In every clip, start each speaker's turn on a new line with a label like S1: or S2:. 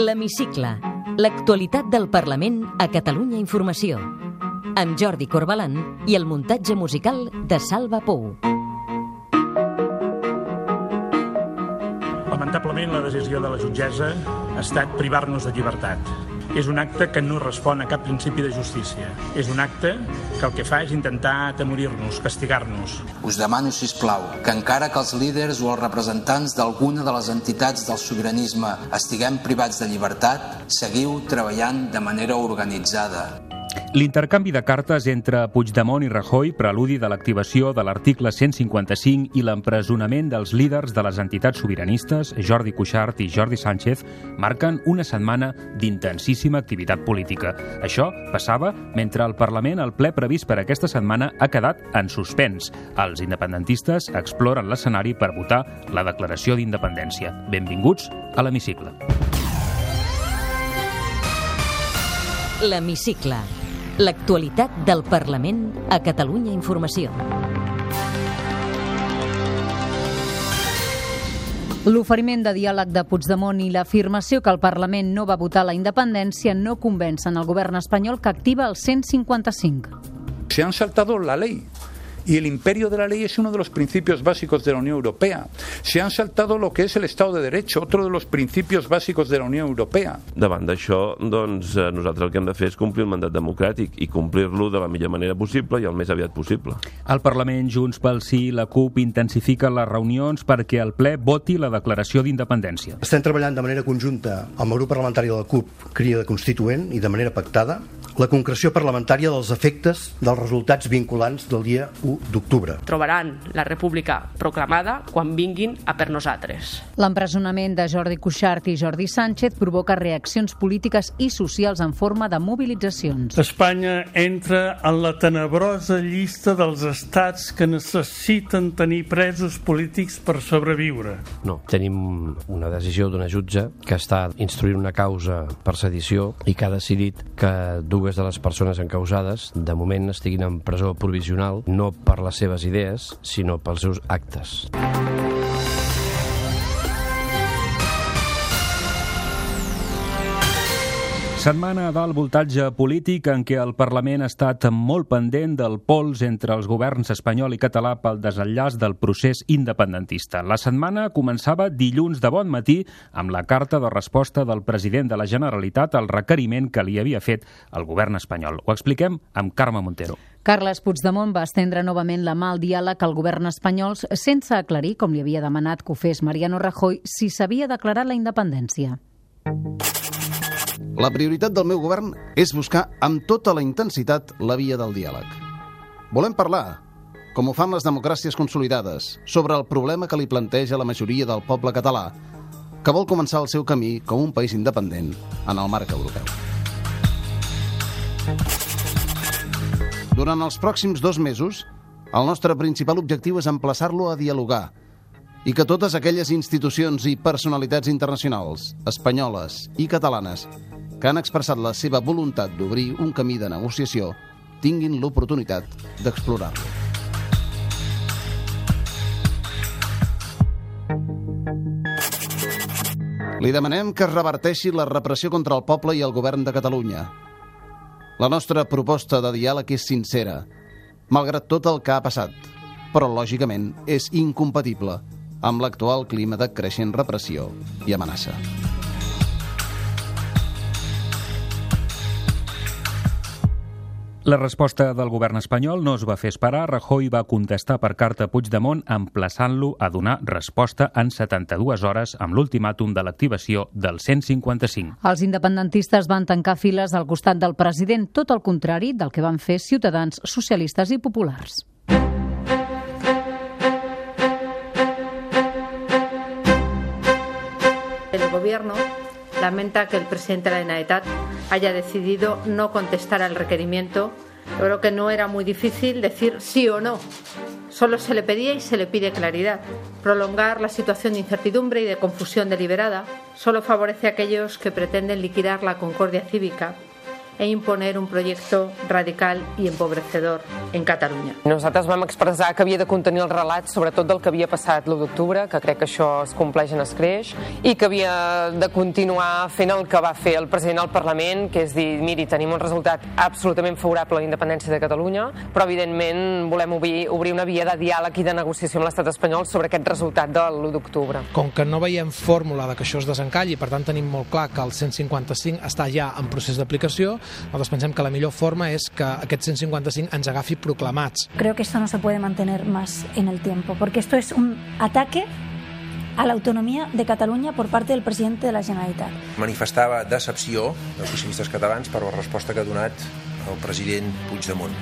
S1: L'Hemicicle. L'actualitat del Parlament a Catalunya Informació. Amb Jordi Corbalan i el muntatge musical de Salva Pou.
S2: Lamentablement, la decisió de la jutgessa ha estat privar-nos de llibertat. És un acte que no respon a cap principi de justícia. És un acte que el que fa és intentar atemorir-nos, castigar-nos.
S3: Us demano, si plau, que encara que els líders o els representants d'alguna de les entitats del sobiranisme estiguem privats de llibertat, seguiu treballant de manera organitzada.
S4: L'intercanvi de cartes entre Puigdemont i Rajoy, preludi de l'activació de l'article 155 i l'empresonament dels líders de les entitats sobiranistes, Jordi Cuixart i Jordi Sánchez, marquen una setmana d'intensíssima activitat política. Això passava mentre el Parlament, el ple previst per aquesta setmana, ha quedat en suspens. Els independentistes exploren l'escenari per votar la declaració d'independència. Benvinguts a l'Hemicicle.
S1: L'Hemicicle. L'actualitat del Parlament a Catalunya Informació.
S5: L'oferiment de diàleg de Puigdemont i l'afirmació que el Parlament no va votar la independència no convencen el govern espanyol que activa el 155.
S6: Se han saltado la ley. Y el imperio de la ley es uno de los principios básicos de la Unión Europea. Se han saltado lo que es el Estado de Derecho, otro de los principios básicos de la Unión Europea.
S7: Davant d'això, doncs, eh, nosaltres el que hem de fer és complir el mandat democràtic i complir-lo de la millor manera possible i el més aviat possible.
S4: Al Parlament, Junts pel Sí i la CUP intensifiquen les reunions perquè el ple voti la declaració d'independència.
S8: Estem treballant de manera conjunta amb el grup parlamentari de la CUP, Crida Constituent, i de manera pactada, la concreció parlamentària dels efectes dels resultats vinculants del dia 1 d'octubre.
S9: Trobaran la república proclamada quan vinguin a per nosaltres.
S5: L'empresonament de Jordi Cuixart i Jordi Sánchez provoca reaccions polítiques i socials en forma de mobilitzacions.
S10: Espanya entra en la tenebrosa llista dels estats que necessiten tenir presos polítics per sobreviure.
S11: No, tenim una decisió d'una jutge que està instruint una causa per sedició i que ha decidit que dues de les persones encausades de moment estiguin en presó provisional no per les seves idees, sinó pels seus actes.
S4: Setmana d'alt voltatge polític en què el Parlament ha estat molt pendent del pols entre els governs espanyol i català pel desenllaç del procés independentista. La setmana començava dilluns de bon matí amb la carta de resposta del president de la Generalitat al requeriment que li havia fet el govern espanyol. Ho expliquem amb Carme Montero.
S5: Carles Puigdemont va estendre novament la mà al diàleg al govern espanyol sense aclarir, com li havia demanat que ho fes Mariano Rajoy, si s'havia declarat la independència.
S12: La prioritat del meu govern és buscar amb tota la intensitat la via del diàleg. Volem parlar, com ho fan les democràcies consolidades, sobre el problema que li planteja la majoria del poble català, que vol començar el seu camí com un país independent en el marc europeu. Durant els pròxims dos mesos, el nostre principal objectiu és emplaçar-lo a dialogar i que totes aquelles institucions i personalitats internacionals, espanyoles i catalanes, que han expressat la seva voluntat d'obrir un camí de negociació tinguin l'oportunitat d'explorar-lo. Li demanem que es reverteixi la repressió contra el poble i el govern de Catalunya. La nostra proposta de diàleg és sincera, malgrat tot el que ha passat, però lògicament és incompatible amb l'actual clima de creixent repressió i amenaça.
S4: La resposta del govern espanyol no es va fer esperar. Rajoy va contestar per carta a Puigdemont emplaçant-lo a donar resposta en 72 hores amb l'ultimàtum de l'activació del 155.
S5: Els independentistes van tancar files al costat del president, tot el contrari del que van fer ciutadans, socialistes i populars.
S13: El gobierno lamenta que el presidente de la Generalitat haya decidido no contestar al requerimiento. Yo creo que no era muy difícil decir sí o no. Solo se le pedía y se le pide claridad. Prolongar la situación de incertidumbre y de confusión deliberada solo favorece a aquellos que pretenden liquidar la concordia cívica e imponer un proyecto radical y empobrecedor en Catalunya.
S14: Nosaltres vam expressar que havia de contenir el relat sobretot del que havia passat l'1 d'octubre, que crec que això es compleix en escreix, i que havia de continuar fent el que va fer el president al Parlament, que és dir, miri, tenim un resultat absolutament favorable a la independència de Catalunya, però evidentment volem obrir, obrir una via de diàleg i de negociació amb l'estat espanyol sobre aquest resultat de l'1 d'octubre.
S15: Com que no veiem fórmula de que això es desencalli, per tant tenim molt clar que el 155 està ja en procés d'aplicació, nosaltres pensem que la millor forma és que aquest 155 ens agafi proclamats.
S16: Creo que esto no se puede mantener más en el tiempo, porque esto es un ataque a la autonomía de Catalunya por parte del presidente de la Generalitat.
S17: Manifestava decepció dels socialistes catalans per la resposta que ha donat el president Puigdemont.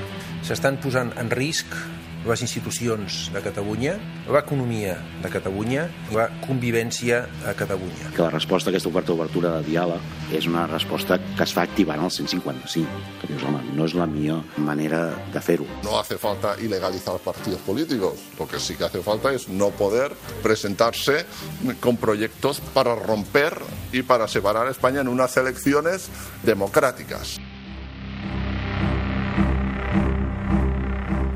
S17: S'estan posant en risc les institucions de Catalunya, l'economia de Catalunya i la convivència a Catalunya.
S18: Que la resposta a aquesta oferta d'obertura de diàleg és una resposta que es fa activant el 155. Que dius, home, no és la millor manera de fer-ho.
S19: No hace falta ilegalizar partidos políticos. Lo que sí que hace falta es no poder presentarse con proyectos para romper y para separar a España en unas elecciones democráticas.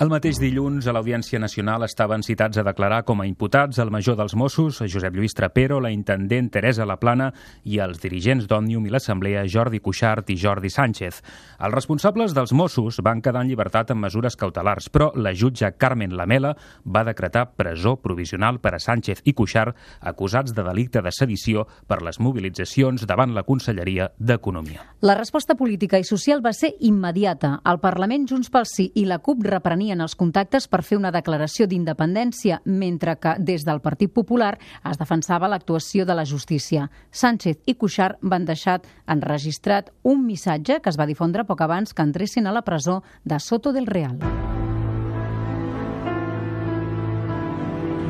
S4: El mateix dilluns, a l'Audiència Nacional estaven citats a declarar com a imputats el major dels Mossos, Josep Lluís Trapero, la intendent Teresa Laplana i els dirigents d'Òmnium i l'Assemblea Jordi Cuixart i Jordi Sánchez. Els responsables dels Mossos van quedar en llibertat amb mesures cautelars, però la jutge Carmen Lamela va decretar presó provisional per a Sánchez i Cuixart acusats de delicte de sedició per les mobilitzacions davant la Conselleria d'Economia.
S5: La resposta política i social va ser immediata. El Parlament, Junts pel Sí i la CUP reprenien els contactes per fer una declaració d'independència, mentre que des del Partit Popular es defensava l'actuació de la justícia. Sánchez i Cuixart van deixar enregistrat un missatge que es va difondre poc abans que entressin a la presó de Soto del Real.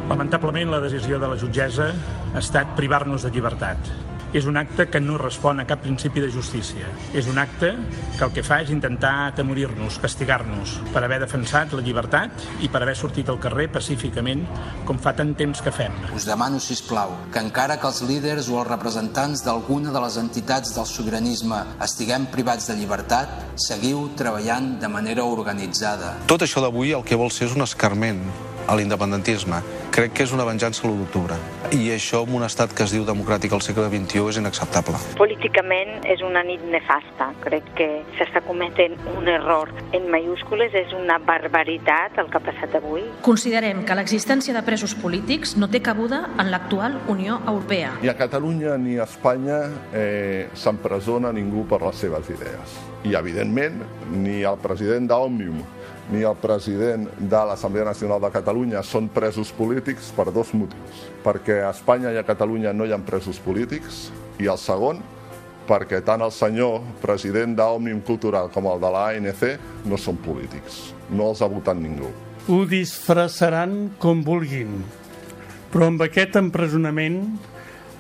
S2: Lamentablement, la decisió de la jutgessa ha estat privar-nos de llibertat. És un acte que no respon a cap principi de justícia. És un acte que el que fa és intentar atemorir-nos, castigar-nos, per haver defensat la llibertat i per haver sortit al carrer pacíficament, com fa tant temps que fem.
S3: Us demano, si plau, que encara que els líders o els representants d'alguna de les entitats del sobiranisme estiguem privats de llibertat, seguiu treballant de manera organitzada.
S20: Tot això d'avui el que vol ser és un escarment a l'independentisme. Crec que és una venjança a l'1 d'octubre. I això en un estat que es diu democràtic al segle XXI és inacceptable.
S21: Políticament és una nit nefasta. Crec que s'està cometent un error en mayúscules. És una barbaritat el que ha passat avui.
S22: Considerem que l'existència de presos polítics no té cabuda en l'actual Unió Europea.
S19: Ni a Catalunya ni a Espanya eh, s'empresona ningú per les seves idees. I, evidentment, ni el president d'Òmnium ni el president de l'Assemblea Nacional de Catalunya són presos polítics per dos motius. Perquè a Espanya i a Catalunya no hi ha presos polítics i el segon, perquè tant el senyor president d'Òmnium Cultural com el de l'ANC no són polítics. No els ha votat ningú.
S10: Ho disfressaran com vulguin, però amb aquest empresonament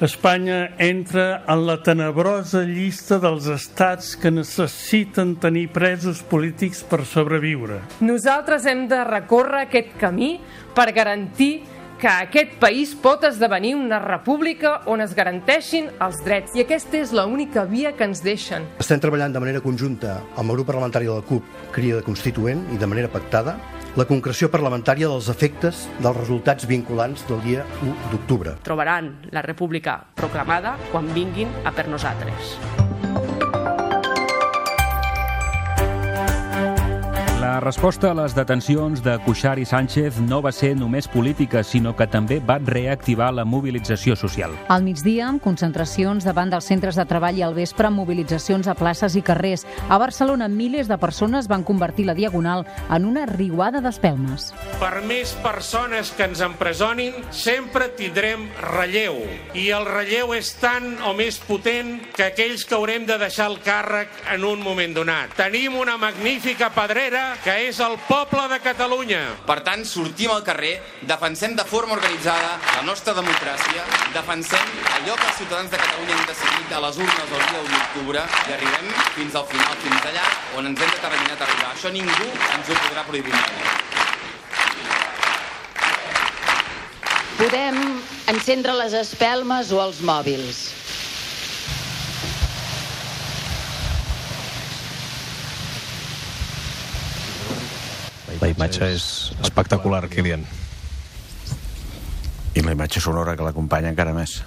S10: Espanya entra en la tenebrosa llista dels estats que necessiten tenir presos polítics per sobreviure.
S14: Nosaltres hem de recórrer aquest camí per garantir que aquest país pot esdevenir una república on es garanteixin els drets. I aquesta és l'única via que ens deixen.
S8: Estem treballant de manera conjunta amb el grup parlamentari de la CUP, Crida Constituent, i de manera pactada, la concreció parlamentària dels efectes dels resultats vinculants del dia 1 d'octubre.
S9: Trobaran la república proclamada quan vinguin a per nosaltres.
S4: La resposta a les detencions de Cuixart i Sánchez no va ser només política, sinó que també va reactivar la mobilització social.
S5: Al migdia, amb concentracions davant dels centres de treball i al vespre, amb mobilitzacions a places i carrers. A Barcelona, milers de persones van convertir la Diagonal en una riuada d'espelmes.
S23: Per més persones que ens empresonin, sempre tindrem relleu. I el relleu és tan o més potent que aquells que haurem de deixar el càrrec en un moment donat. Tenim una magnífica pedrera que és el poble de Catalunya.
S24: Per tant, sortim al carrer, defensem de forma organitzada la nostra democràcia, defensem allò que els ciutadans de Catalunya han decidit a les urnes el dia 1 d'octubre i arribem fins al final, fins allà on ens hem determinat a arribar. Això ningú ens ho podrà prohibir mai.
S25: podem encendre les espelmes o els mòbils.
S26: La imatge és espectacular, Kilian.
S27: I la imatge sonora que l'acompanya encara més.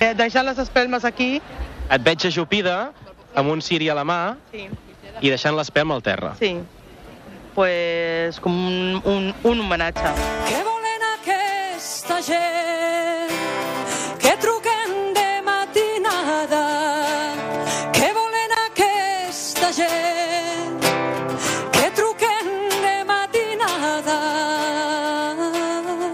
S28: Eh, deixant les espelmes aquí.
S29: Et veig ajupida, amb un ciri a la mà,
S28: Sí.
S29: i deixant l'espelma al terra.
S28: Sí. Pues com un, un, un homenatge.
S30: Què volen aquesta gent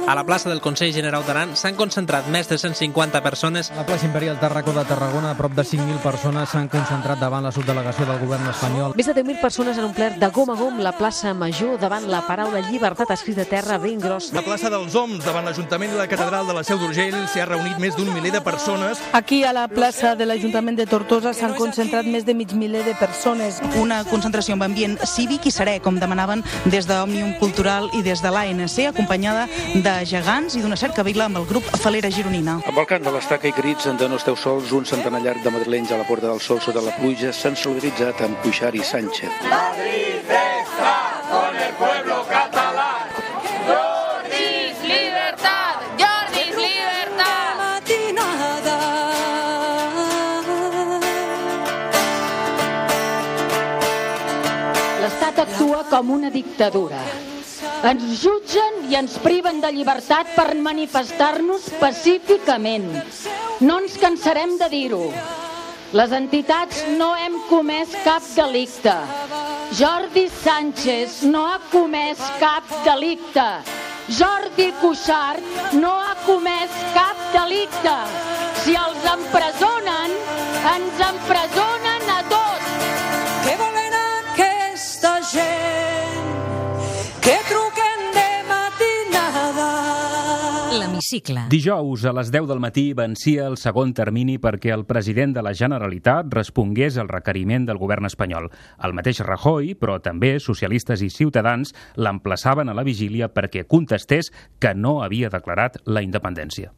S31: A la plaça del Consell General d'Aran s'han concentrat més de 150 persones.
S14: A la plaça Imperial Tarracó de Tarragona, a prop de 5.000 persones s'han concentrat davant la subdelegació del govern espanyol.
S32: Més de 10.000 persones han omplert de gom a gom la plaça Major davant la paraula llibertat escrita a terra ben gros.
S33: La plaça dels Oms, davant l'Ajuntament i la Catedral de la Seu d'Urgell, s'hi ha reunit més d'un miler de persones.
S28: Aquí a la plaça de l'Ajuntament de Tortosa s'han concentrat més de mig miler de persones.
S34: Una concentració amb ambient cívic i serè, com demanaven des d'Òmnium Cultural i des de l'ANC, acompanyada de gegants i d'una cercavila amb el grup Falera Gironina.
S35: Amb el cant de l'estaca i crits de no esteu sols, un centenar llarg de madrilenys a la Porta del Sol sota la pluja s'han solidaritzat amb Cuixart i Sánchez.
S30: Madrid está con el pueblo catalán. Jordis libertad, Jordis libertad. Matinada.
S25: L'Estat actua com una dictadura. Ens jutgen i ens priven de llibertat per manifestar-nos pacíficament. No ens cansarem de dir-ho. Les entitats no hem comès cap delicte. Jordi Sánchez no ha comès cap delicte. Jordi Cuixart no ha comès cap delicte. Si els empresonen, ens empresonen
S1: L'hemicicle.
S4: Dijous a les 10 del matí vencia el segon termini perquè el president de la Generalitat respongués al requeriment del govern espanyol. El mateix Rajoy, però també socialistes i ciutadans, l'emplaçaven a la vigília perquè contestés que no havia declarat la independència.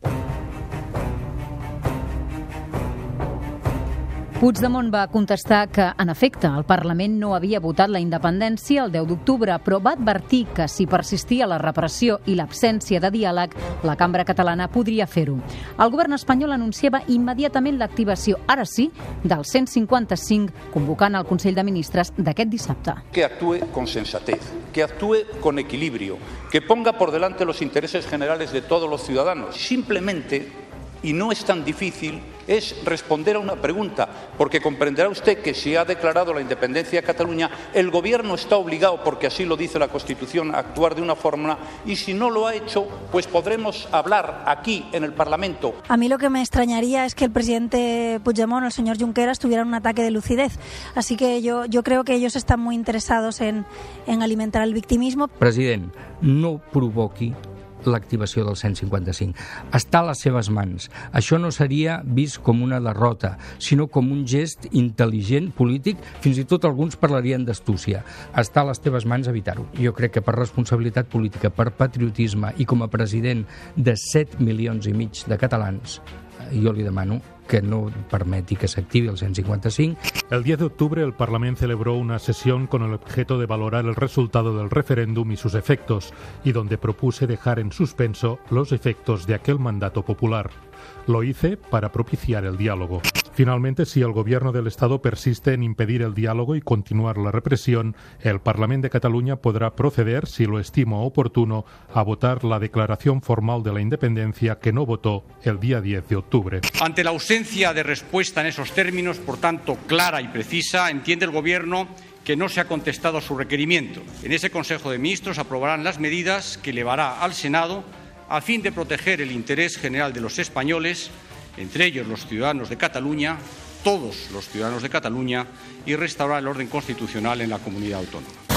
S5: Puigdemont va contestar que, en efecte, el Parlament no havia votat la independència el 10 d'octubre, però va advertir que si persistia la repressió i l'absència de diàleg, la cambra catalana podria fer-ho. El govern espanyol anunciava immediatament l'activació, ara sí, del 155, convocant el Consell de Ministres d'aquest dissabte.
S2: que actúe con sensatez, que actúe con equilibrio, que ponga por delante los intereses generales de todos los ciudadanos. Simplemente, y no es tan difícil, es responder a una pregunta, porque comprenderá usted que si ha declarado la independencia de Cataluña, el Gobierno está obligado, porque así lo dice la Constitución, a actuar de una forma, y si no lo ha hecho, pues podremos hablar aquí en el Parlamento.
S16: A mí lo que me extrañaría es que el presidente Puigdemont o el señor Junqueras tuvieran un ataque de lucidez. Así que yo, yo creo que ellos están muy interesados en, en alimentar el victimismo.
S36: President, no provoqui l'activació del 155. Està a les seves mans. Això no seria vist com una derrota, sinó com un gest intel·ligent, polític, fins i tot alguns parlarien d'astúcia. Està a les teves mans evitar-ho. Jo crec que per responsabilitat política, per patriotisme i com a president de 7 milions i mig de catalans, jo li demano que no permeti que s'activi el 155.
S37: El 10 de octubre el Parlamento celebró una sesión con el objeto de valorar el resultado del referéndum y sus efectos, y donde propuse dejar en suspenso los efectos de aquel mandato popular. Lo hice para propiciar el diálogo. Finalmente, si el Gobierno del Estado persiste en impedir el diálogo y continuar la represión, el Parlamento de Cataluña podrá proceder, si lo estimo oportuno, a votar la declaración formal de la independencia que no votó el día 10 de octubre.
S10: Ante la ausencia de respuesta en esos términos, por tanto clara y precisa, entiende el Gobierno que no se ha contestado a su requerimiento. En ese Consejo de Ministros aprobarán las medidas que llevará al Senado a fin de proteger el interés general de los españoles, entre ellos los ciudadanos de Cataluña, todos los ciudadanos de Cataluña, y restaurar el orden constitucional en la comunidad autónoma.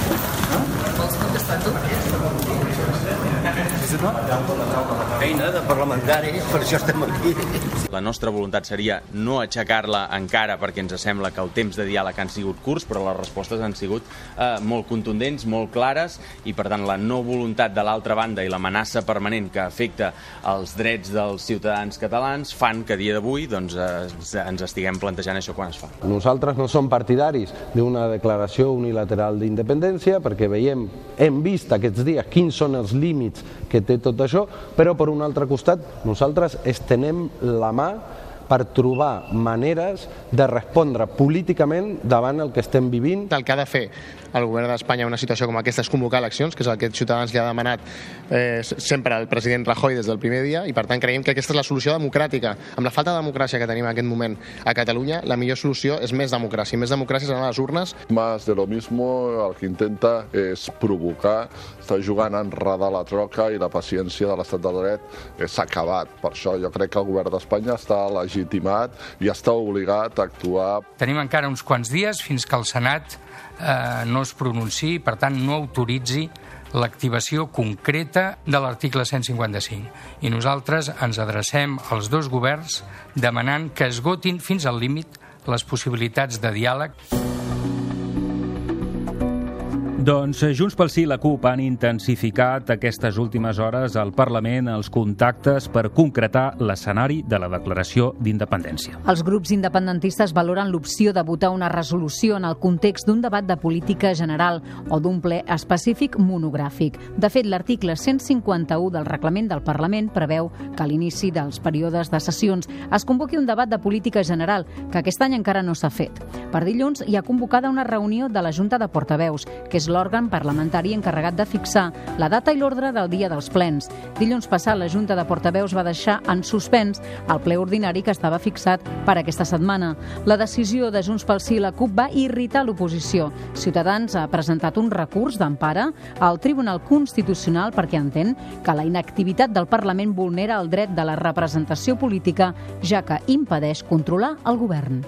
S38: Feina de parlamentari, per això estem aquí.
S34: La nostra voluntat seria no aixecar-la encara perquè ens sembla que el temps de diàleg han sigut curts, però les respostes han sigut eh, molt contundents, molt clares, i per tant la no voluntat de l'altra banda i l'amenaça permanent que afecta els drets dels ciutadans catalans fan que a dia d'avui doncs, eh, ens estiguem plantejant això quan es fa.
S39: Nosaltres no som partidaris d'una declaració unilateral d'independència perquè veiem, hem vist aquests dies quins són els límits que té tot això, però per un altre costat nosaltres estenem la mà per trobar maneres de respondre políticament davant el que estem vivint.
S29: El que ha de fer el govern d'Espanya en una situació com aquesta és convocar eleccions, que és el que Ciutadans li ha demanat eh, sempre al president Rajoy des del primer dia, i per tant creiem que aquesta és la solució democràtica. Amb la falta de democràcia que tenim en aquest moment a Catalunya, la millor solució és més democràcia. Més democràcia seran les urnes.
S40: Más de lo mismo, el que intenta és provocar, està jugant a enredar la troca i la paciència de l'estat de dret s'ha acabat. Per això jo crec que el govern d'Espanya està legitimat i està obligat a actuar.
S36: Tenim encara uns quants dies fins que el Senat eh, no es pronunciï, per tant no autoritzi l'activació concreta de l'article 155. I nosaltres ens adrecem als dos governs demanant que esgotin fins al límit les possibilitats de diàleg.
S4: Doncs Junts pel Sí i la CUP han intensificat aquestes últimes hores al Parlament els contactes per concretar l'escenari de la declaració d'independència.
S5: Els grups independentistes valoren l'opció de votar una resolució en el context d'un debat de política general o d'un ple específic monogràfic. De fet, l'article 151 del reglament del Parlament preveu que a l'inici dels períodes de sessions es convoqui un debat de política general, que aquest any encara no s'ha fet. Per dilluns hi ha convocada una reunió de la Junta de Portaveus, que és l'òrgan parlamentari encarregat de fixar la data i l'ordre del dia dels plens. Dilluns passat, la Junta de Portaveus va deixar en suspens el ple ordinari que estava fixat per aquesta setmana. La decisió de Junts pel Sí i la CUP va irritar l'oposició. Ciutadans ha presentat un recurs d'empara al Tribunal Constitucional perquè entén que la inactivitat del Parlament vulnera el dret de la representació política, ja que impedeix controlar el govern.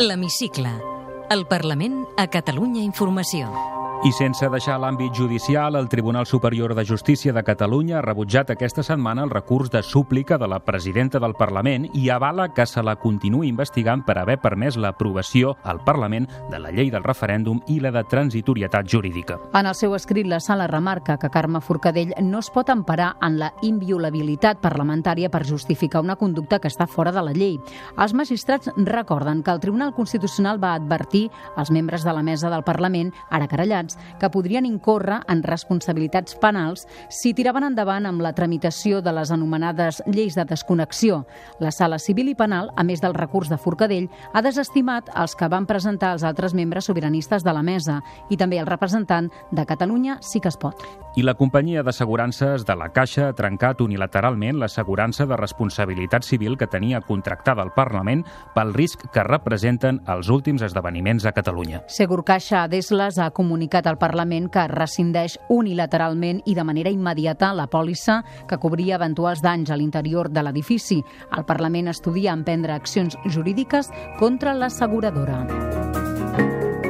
S1: L'Hemicicle. El Parlament a Catalunya Informació.
S4: I sense deixar l'àmbit judicial, el Tribunal Superior de Justícia de Catalunya ha rebutjat aquesta setmana el recurs de súplica de la presidenta del Parlament i avala que se la continuï investigant per haver permès l'aprovació al Parlament de la llei del referèndum i la de transitorietat jurídica.
S5: En el seu escrit, la sala remarca que Carme Forcadell no es pot emparar en la inviolabilitat parlamentària per justificar una conducta que està fora de la llei. Els magistrats recorden que el Tribunal Constitucional va advertir als membres de la mesa del Parlament, ara querellats, que podrien incórrer en responsabilitats penals si tiraven endavant amb la tramitació de les anomenades lleis de desconnexió. La sala civil i penal, a més del recurs de Forcadell, ha desestimat els que van presentar els altres membres sobiranistes de la mesa i també el representant de Catalunya sí que es pot.
S4: I la companyia d'assegurances de la Caixa ha trencat unilateralment l'assegurança de responsabilitat civil que tenia contractada al Parlament pel risc que representen els últims esdeveniments a Catalunya.
S5: Segur Caixa Desles ha comunicat al Parlament que rescindeix unilateralment i de manera immediata la pòlissa que cobria eventuals danys a l'interior de l'edifici. El Parlament estudia emprendre accions jurídiques contra l'asseguradora.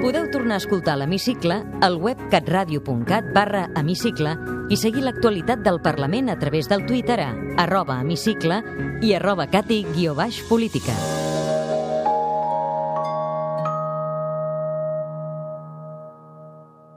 S1: Podeu tornar a escoltar l'Hemicicle al web catradio.cat barra hemicicle i seguir l'actualitat del Parlament a través del Twitter a arroba hemicicle i arroba cati-política.